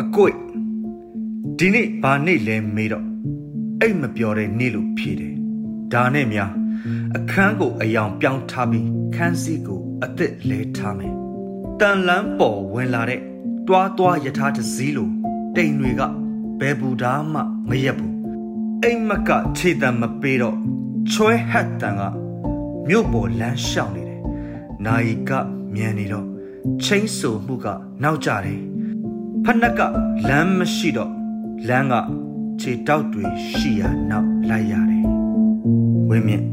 အကွိတ်ဒီနေ့ဘာနေ့လဲမေးတော့အိတ်မပြောတဲ့နေ့လို့ဖြေတယ်ဒါနဲ့များအခန်းကိုအယောင်ပြောင်းထားပြီးခန်းစည်းကိုအသက်လဲထားမယ်တန်လန်းပေါ်ဝင်လာတဲ့တွားတွားယထာတစည်းလိုတိမ်တွေကဘယ်ဘူးသားမှမရက်ဘူးအိမ်မကခြေတံမပေးတော့ချွဲဟတ်တန်ကမြို့ပေါ်လမ်းလျှောက်နေတယ်နာယီကမြန်နေတော့ချင်းဆူမှုကနောက်ကျတယ် ဖက်နှက်ကလမ်းမရှိတော့လမ်းကခြေတောက်တွေရှိရာနောက်လိုက်ရတယ်ဝင်းမြင့်